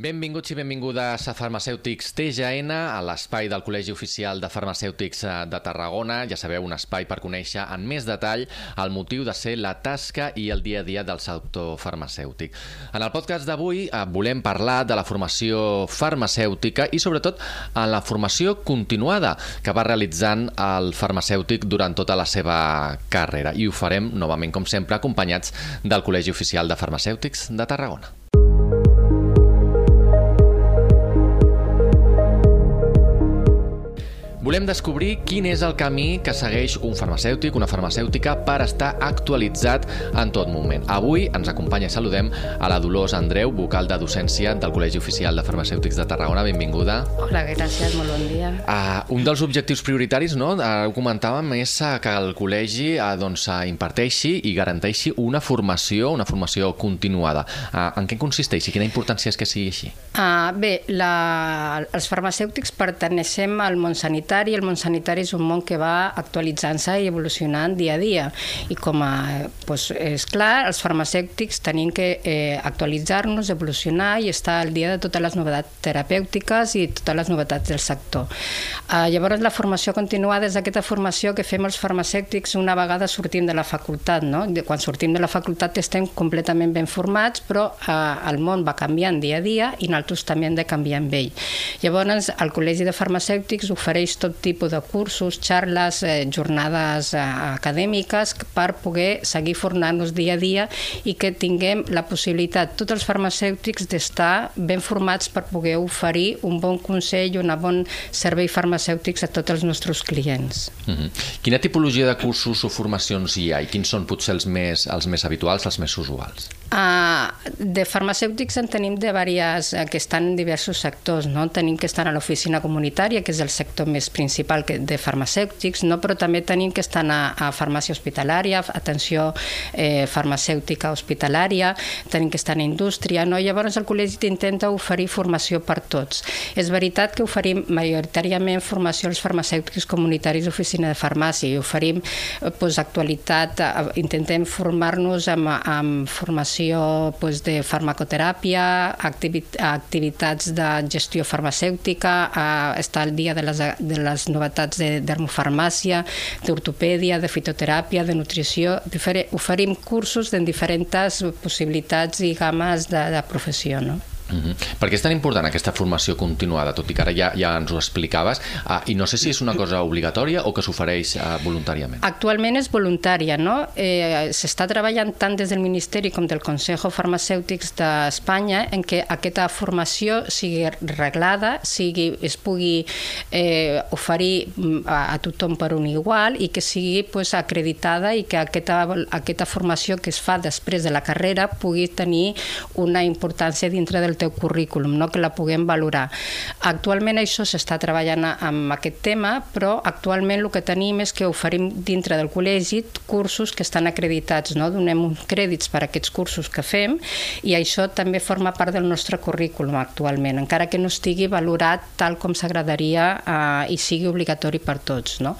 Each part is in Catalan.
Benvinguts i benvingudes a Farmacèutics TGN, a l'espai del Col·legi Oficial de Farmacèutics eh, de Tarragona. Ja sabeu, un espai per conèixer en més detall el motiu de ser la tasca i el dia a dia del sector farmacèutic. En el podcast d'avui eh, volem parlar de la formació farmacèutica i sobretot en la formació continuada que va realitzant el farmacèutic durant tota la seva carrera. I ho farem, novament com sempre, acompanyats del Col·legi Oficial de Farmacèutics de Tarragona. Volem descobrir quin és el camí que segueix un farmacèutic, una farmacèutica, per estar actualitzat en tot moment. Avui ens acompanya i saludem a la Dolors Andreu, vocal de docència del Col·legi Oficial de Farmacèutics de Tarragona. Benvinguda. Hola, gràcies, molt bon dia. Uh, un dels objectius prioritaris, no?, uh, ho comentàvem, és uh, que el col·legi uh, doncs, uh, imparteixi i garanteixi una formació, una formació continuada. Uh, en què consisteix i quina importància és que sigui així? Uh, bé, la, els farmacèutics pertenecem al món sanitari sanitari, el món sanitari és un món que va actualitzant-se i evolucionant dia a dia. I com a, doncs, és clar, els farmacèutics tenim que eh, actualitzar-nos, evolucionar i estar al dia de totes les novetats terapèutiques i totes les novetats del sector. Eh, llavors, la formació continuada és aquesta formació que fem els farmacèutics una vegada sortim de la facultat. No? Quan sortim de la facultat estem completament ben formats, però eh, el món va canviant dia a dia i nosaltres també hem de canviar amb ell. Llavors, el Col·legi de Farmacèutics ofereix tot tipus de cursos, xarles, eh, jornades eh, acadèmiques per poder seguir formant-nos dia a dia i que tinguem la possibilitat, tots els farmacèutics, d'estar ben formats per poder oferir un bon consell, un bon servei farmacèutics a tots els nostres clients. Mm -hmm. Quina tipologia de cursos o formacions hi ha i quins són potser els més, els més habituals, els més usuals? Uh, de farmacèutics en tenim de diverses, que estan en diversos sectors. No? Tenim que estar a l'oficina comunitària, que és el sector més principal de farmacèutics, no? però també tenim que estar a, a farmàcia hospitalària, atenció eh, farmacèutica hospitalària, tenim que estar en indústria. No? Llavors el col·legi intenta oferir formació per tots. És veritat que oferim majoritàriament formació als farmacèutics comunitaris d'oficina de farmàcia i oferim pues, actualitat, intentem formar-nos amb, amb formació formació pues, de farmacoteràpia, activitats de gestió farmacèutica, a estar al dia de les, de les novetats de dermofarmàcia, d'ortopèdia, de fitoteràpia, de nutrició. Oferim cursos en diferents possibilitats i games de, de professió. No? Mm -hmm. Per què és tan important aquesta formació continuada, tot i que ara ja, ja ens ho explicaves, uh, i no sé si és una cosa obligatòria o que s'ofereix uh, voluntàriament? Actualment és voluntària, no? Eh, S'està treballant tant des del Ministeri com del Consejo Farmacèutics d'Espanya en què aquesta formació sigui reglada, sigui, es pugui eh, oferir mm, a, a tothom per un igual i que sigui pues, acreditada i que aquesta, aquesta formació que es fa després de la carrera pugui tenir una importància dintre del teu currículum, no? que la puguem valorar. Actualment això s'està treballant amb aquest tema, però actualment el que tenim és que oferim dintre del col·legi cursos que estan acreditats, no? donem uns crèdits per a aquests cursos que fem i això també forma part del nostre currículum actualment, encara que no estigui valorat tal com s'agradaria eh, i sigui obligatori per tots. No?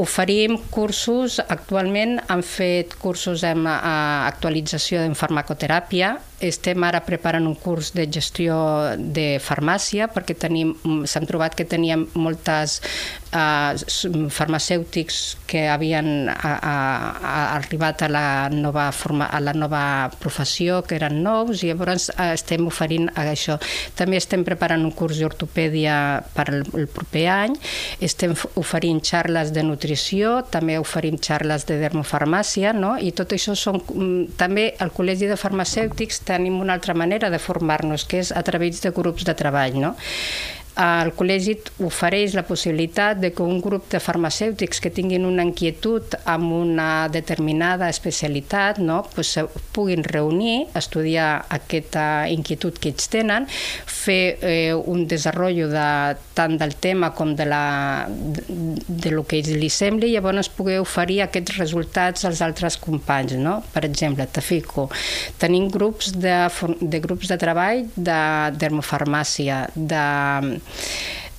Oferim cursos, actualment han fet cursos en eh, actualització en farmacoteràpia, estem ara preparant un curs de gestió de farmàcia perquè tenim s'han trobat que teníem moltes uh, farmacèutics que havien a, a, a arribat a la, nova forma, a la nova professió, que eren nous, i llavors uh, estem oferint això. També estem preparant un curs d'ortopèdia per el, el proper any, estem oferint xarles de nutrició, també oferim xarles de dermofarmàcia, no? i tot això són... També al Col·legi de Farmacèutics tenim una altra manera de formar-nos, que és a través de grups de treball. No? El col·legi ofereix la possibilitat de que un grup de farmacèutics que tinguin una inquietud amb una determinada especialitat no, pues, puguin reunir, estudiar aquesta inquietud que ells tenen, fer eh, un desenvolupament de, tant del tema com de, la, de, de lo que ells li sembli, i llavors poder oferir aquests resultats als altres companys. No? Per exemple, te fico, tenim grups de, de grups de treball de dermofarmàcia, de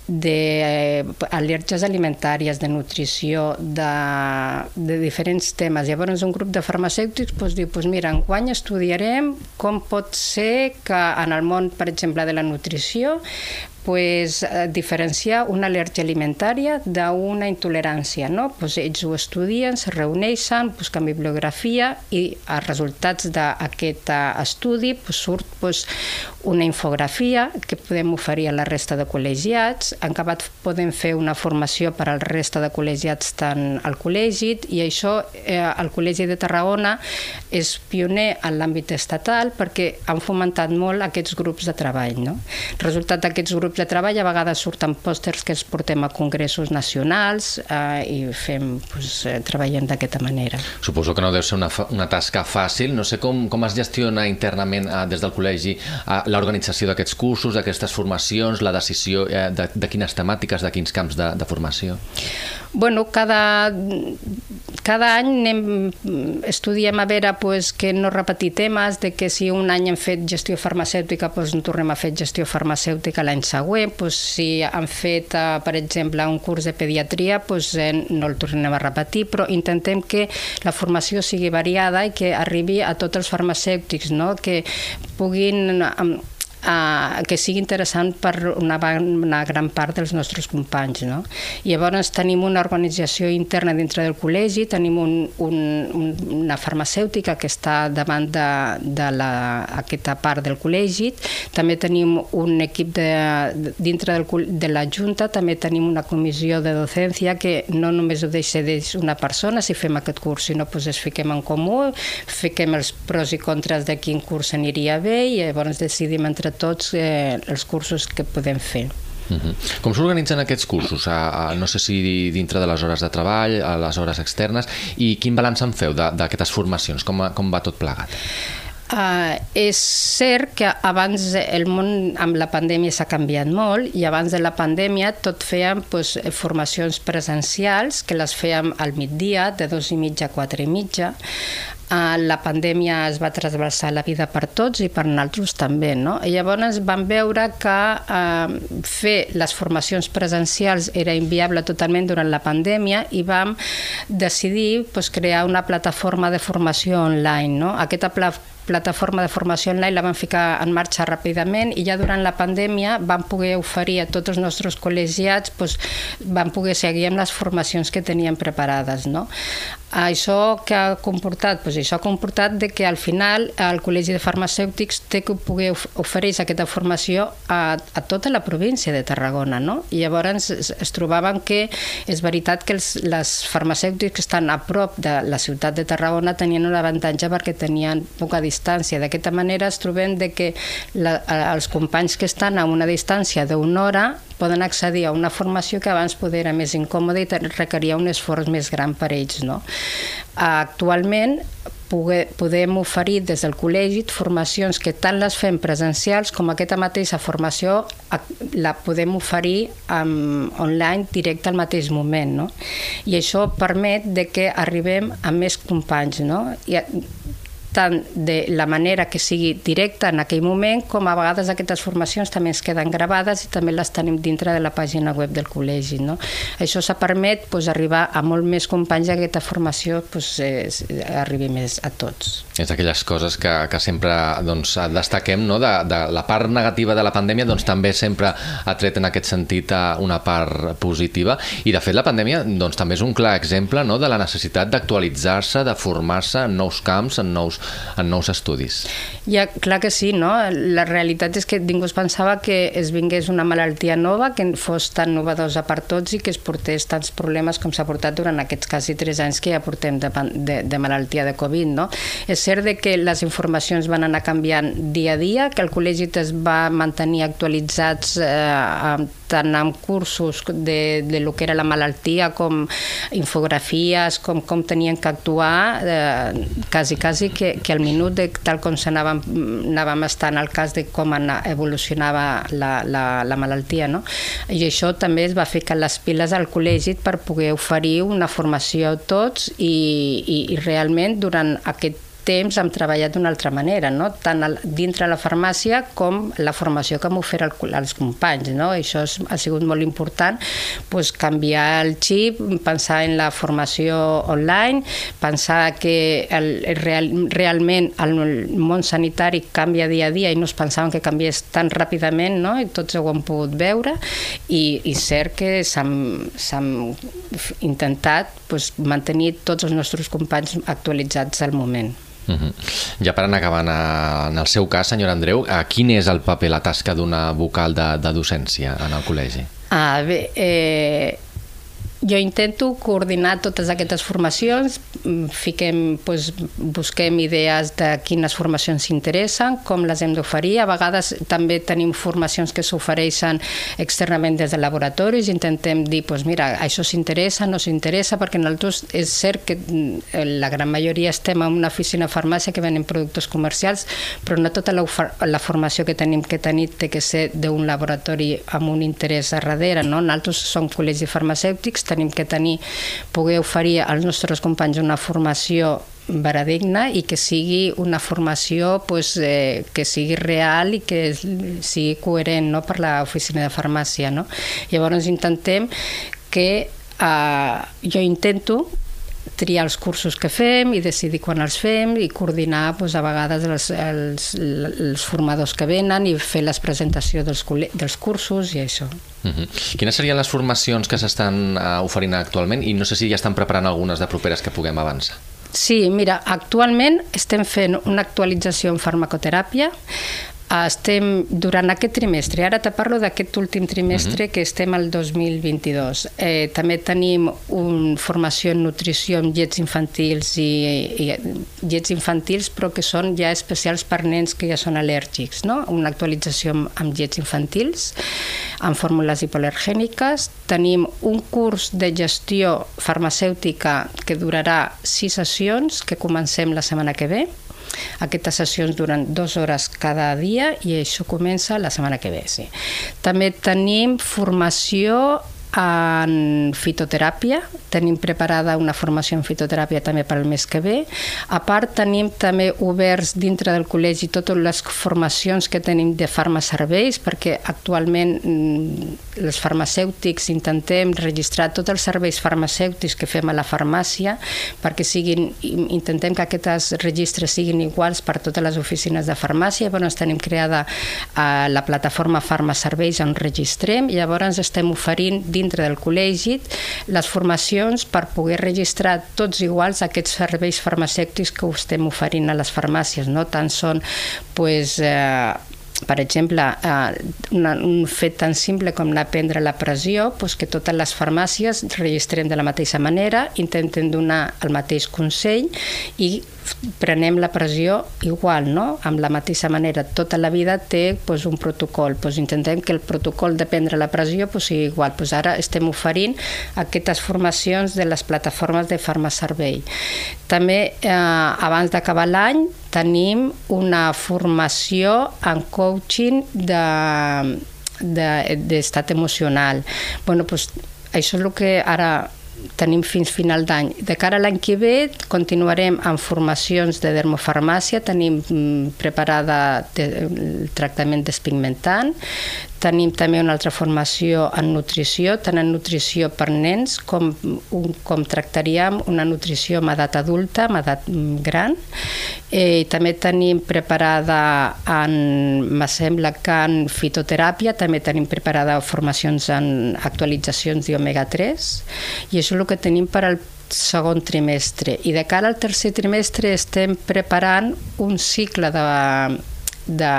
d'al·lèrgies alimentàries, de nutrició, de, de diferents temes. Llavors un grup de farmacèutics pues, diu, pues mira, enguany estudiarem com pot ser que en el món, per exemple, de la nutrició, pues, eh, diferenciar una al·lèrgia alimentària d'una intolerància. No? Pues ells ho estudien, se reuneixen, busquen bibliografia i els resultats d'aquest eh, estudi pues, surt pues, una infografia que podem oferir a la resta de col·legiats. En acabat podem fer una formació per al resta de col·legiats tant al col·legi i això eh, el Col·legi de Tarragona és pioner en l'àmbit estatal perquè han fomentat molt aquests grups de treball. No? Resultat d'aquests grups de treball a vegades surten pòsters que els portem a congressos nacionals eh, i fem, doncs, eh, treballem d'aquesta manera. Suposo que no deu ser una, una tasca fàcil. No sé com, com es gestiona internament eh, des del col·legi eh, l'organització d'aquests cursos, d'aquestes formacions, la decisió eh, de, de quines temàtiques, de quins camps de, de formació? Bueno, cada, cada any anem, estudiem a veure pues, que no repetir temes, de que si un any hem fet gestió farmacèutica, pues, no tornem a fer gestió farmacèutica l'any següent, pues, si han fet, uh, per exemple, un curs de pediatria, pues, eh, no el tornem a repetir, però intentem que la formació sigui variada i que arribi a tots els farmacèutics, no? que puguin... Um, eh, que sigui interessant per una, una gran part dels nostres companys. No? Llavors tenim una organització interna dintre del col·legi, tenim un, un, un, una farmacèutica que està davant de, de la, aquesta part del col·legi, també tenim un equip de, dintre del, de la Junta, també tenim una comissió de docència que no només ho decideix una persona si fem aquest curs, sinó pues, es fiquem en comú, fiquem els pros i contres de quin curs aniria bé i llavors decidim entre tots eh, els cursos que podem fer. Uh -huh. Com s'organitzen aquests cursos? A, a, no sé si dintre de les hores de treball, a les hores externes, i quin balanç en feu d'aquestes formacions? Com, com va tot plegat? Uh, és cert que abans el món amb la pandèmia s'ha canviat molt i abans de la pandèmia tot fèiem pues, formacions presencials que les fèiem al migdia de dos i mitja a quatre i mitja la pandèmia es va trasbalsar la vida per tots i per nosaltres també. No? I llavors vam veure que uh, fer les formacions presencials era inviable totalment durant la pandèmia i vam decidir pues, crear una plataforma de formació online. No? Aquesta pla plataforma de formació online la vam ficar en marxa ràpidament i ja durant la pandèmia vam poder oferir a tots els nostres col·legiats, doncs, vam poder seguir amb les formacions que teníem preparades. No? Això que ha comportat? Pues això ha comportat de que al final el Col·legi de Farmacèutics té que poder oferir aquesta formació a, a tota la província de Tarragona. No? I llavors es, es trobaven que és veritat que els, les farmacèutics que estan a prop de la ciutat de Tarragona tenien un avantatge perquè tenien poca distància. D'aquesta manera es trobem de que la, els companys que estan a una distància d'una hora poden accedir a una formació que abans poder era més incòmoda i requeria un esforç més gran per ells. No? Actualment podem oferir des del col·legi formacions que tant les fem presencials com aquesta mateixa formació la podem oferir um, online directe al mateix moment. No? I això permet de que arribem a més companys. No? I tant de la manera que sigui directa en aquell moment, com a vegades aquestes formacions també es queden gravades i també les tenim dintre de la pàgina web del col·legi. No? Això s'ha permet pues, arribar a molt més companys i aquesta formació pues, eh, arribi més a tots. És aquelles coses que, que sempre doncs, destaquem, no? de, de la part negativa de la pandèmia doncs, també sempre ha tret en aquest sentit una part positiva i de fet la pandèmia doncs, també és un clar exemple no? de la necessitat d'actualitzar-se, de formar-se en nous camps, en nous en nous estudis. Ja, clar que sí, no? La realitat és que ningú es pensava que es vingués una malaltia nova, que fos tan novedosa per tots i que es portés tants problemes com s'ha portat durant aquests quasi tres anys que ja portem de, de, de malaltia de Covid, no? És cert de que les informacions van anar canviant dia a dia, que el col·legi es va mantenir actualitzats eh, tant amb cursos de, de lo que era la malaltia com infografies, com com tenien que actuar, eh, quasi, quasi que, que al minut de tal com s'anàvem anàvem estant al cas de com evolucionava la, la, la malaltia. No? I això també es va ficar les piles al col·legi per poder oferir una formació a tots i, i, i realment durant aquest temps hem treballat d'una altra manera, no? tant al, dintre la farmàcia com la formació que m'ofereix als companys. No? Això és, ha sigut molt important, pues, canviar el xip, pensar en la formació online, pensar que el, el real, realment el món sanitari canvia dia a dia i no es pensaven que canviés tan ràpidament, no? i tots ho hem pogut veure, i, i cert que s'han intentat pues, mantenir tots els nostres companys actualitzats al moment. Uh. Ja per anar acabant, a, en el seu cas, senyor Andreu, a quin és el paper, la tasca d'una vocal de, de docència en el col·legi? Ah, bé, eh, jo intento coordinar totes aquestes formacions, mm, fiquem, doncs, busquem idees de quines formacions s'interessen, com les hem d'oferir. A vegades també tenim formacions que s'ofereixen externament des de laboratoris, intentem dir, doncs mira, això s'interessa, no s'interessa, perquè nosaltres és cert que mm, la gran majoria estem en una oficina de farmàcia que venen productes comercials, però no tota la, la formació que tenim que tenir té que ser d'un laboratori amb un interès a darrere, no? Nosaltres som col·legis farmacèutics, tenim que tenir, poder oferir als nostres companys una formació veradigna i que sigui una formació pues, eh, que sigui real i que sigui coherent no, per l'oficina de farmàcia. No? Llavors intentem que eh, jo intento triar els cursos que fem i decidir quan els fem i coordinar doncs, a vegades els, els, els formadors que venen i fer les presentacions dels, dels cursos i això. Uh -huh. Quines serien les formacions que s'estan uh, oferint actualment i no sé si ja estan preparant algunes de properes que puguem avançar? Sí, mira, actualment estem fent una actualització en farmacoteràpia estem durant aquest trimestre, ara te parlo d'aquest últim trimestre uh. -huh. que estem al 2022. Eh, també tenim una formació en nutrició amb llets infantils i, i llets infantils però que són ja especials per nens que ja són al·lèrgics, no? una actualització amb, amb llets infantils, amb fórmules hipoalergèniques. Tenim un curs de gestió farmacèutica que durarà sis sessions, que comencem la setmana que ve, aquestes sessions duren dues hores cada dia i això comença la setmana que ve. Sí. També tenim formació en fitoteràpia, tenim preparada una formació en fitoteràpia també per al mes que ve. A part, tenim també oberts dintre del col·legi totes les formacions que tenim de farmacerveis, perquè actualment mm, els farmacèutics intentem registrar tots els serveis farmacèutics que fem a la farmàcia perquè siguin, intentem que aquests registres siguin iguals per totes les oficines de farmàcia. Llavors tenim creada eh, la plataforma Farmacerveis on registrem i llavors estem oferint dintre del col·legi les formacions per poder registrar tots iguals aquests serveis farmacèutics que estem oferint a les farmàcies. No tant són pues, eh, per exemple, eh, un fet tan simple com anar a prendre la pressió, doncs que totes les farmàcies registrem de la mateixa manera, intenten donar el mateix consell i prenem la pressió igual, no? amb la mateixa manera. Tota la vida té pues, un protocol. Pues, intentem que el protocol de prendre la pressió pues, sigui igual. Pues, ara estem oferint aquestes formacions de les plataformes de farmacervei. També, eh, abans d'acabar l'any, tenim una formació en coaching de d'estat de, emocional. Bueno, pues, això és el que ara tenim fins final d'any. De cara a l'any que ve continuarem amb formacions de dermofarmàcia, tenim mm, preparada el tractament despigmentant, Tenim també una altra formació en nutrició, tant en nutrició per nens com, un, com tractaríem una nutrició amb edat adulta, amb edat mm, gran. Eh, també tenim preparada, en, me sembla que en fitoteràpia, també tenim preparada formacions en actualitzacions d'omega 3 i això és el que tenim per al segon trimestre. I de cara al tercer trimestre estem preparant un cicle de de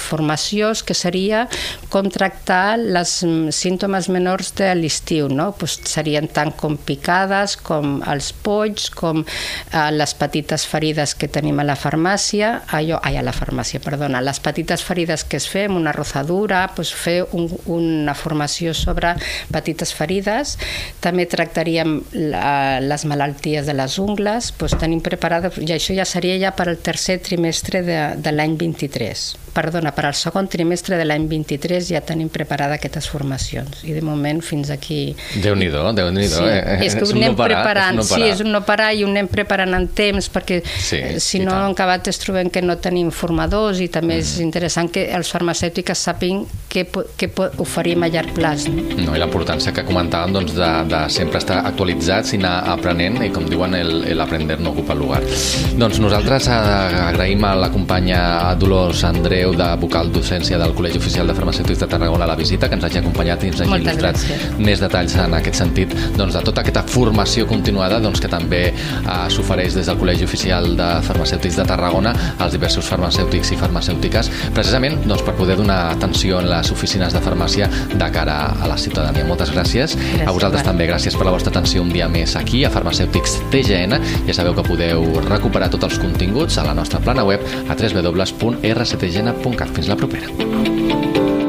formació que seria com tractar les símptomes menors de l'estiu, no? pues serien tant com picades, com els polls, com eh, les petites ferides que tenim a la farmàcia, allò, ai, a la farmàcia, perdona, les petites ferides que es fem, una rozadura, pues fer un, una formació sobre petites ferides, també tractaríem la, les malalties de les ungles, pues tenim preparada, i això ja seria ja per al tercer trimestre de, de l'any 20 23. Perdona, per al segon trimestre de l'any 23 ja tenim preparada aquestes formacions i de moment fins aquí... Déu-n'hi-do, déu nhi sí. eh? És que ho anem no parar, preparant, és no sí, és un no parar i ho anem preparant en temps perquè Sí, eh, si no tant. en acabat es trobem que no tenim formadors i també és Mm. interessant que els farmacèutics sàpiguen què, què oferim a llarg plaç. No? No, i la importància que comentàvem doncs, de, de sempre estar actualitzats i anar aprenent, i com diuen, el, el aprender no ocupa lugar. Doncs nosaltres eh, agraïm a la companya Dolors Andreu, de vocal docència del Col·legi Oficial de Farmacèutics de Tarragona, la visita, que ens hagi acompanyat i ens hagi Moltes il·lustrat gràcies. més detalls en aquest sentit doncs, de tota aquesta formació continuada doncs, que també eh, s'ofereix des del Col·legi Oficial de Farmacèutics de Tarragona als diversos farmacèutics i farmacèutiques, precisament doncs, per poder donar atenció en les oficines de farmàcia de cara a la ciutadania. Moltes gràcies. Gràcies, a vosaltres Marc. també, gràcies per la vostra atenció un dia més aquí a Farmacèutics TGN. Ja sabeu que podeu recuperar tots els continguts a la nostra plana web a www.rctgn.cat. Fins la propera.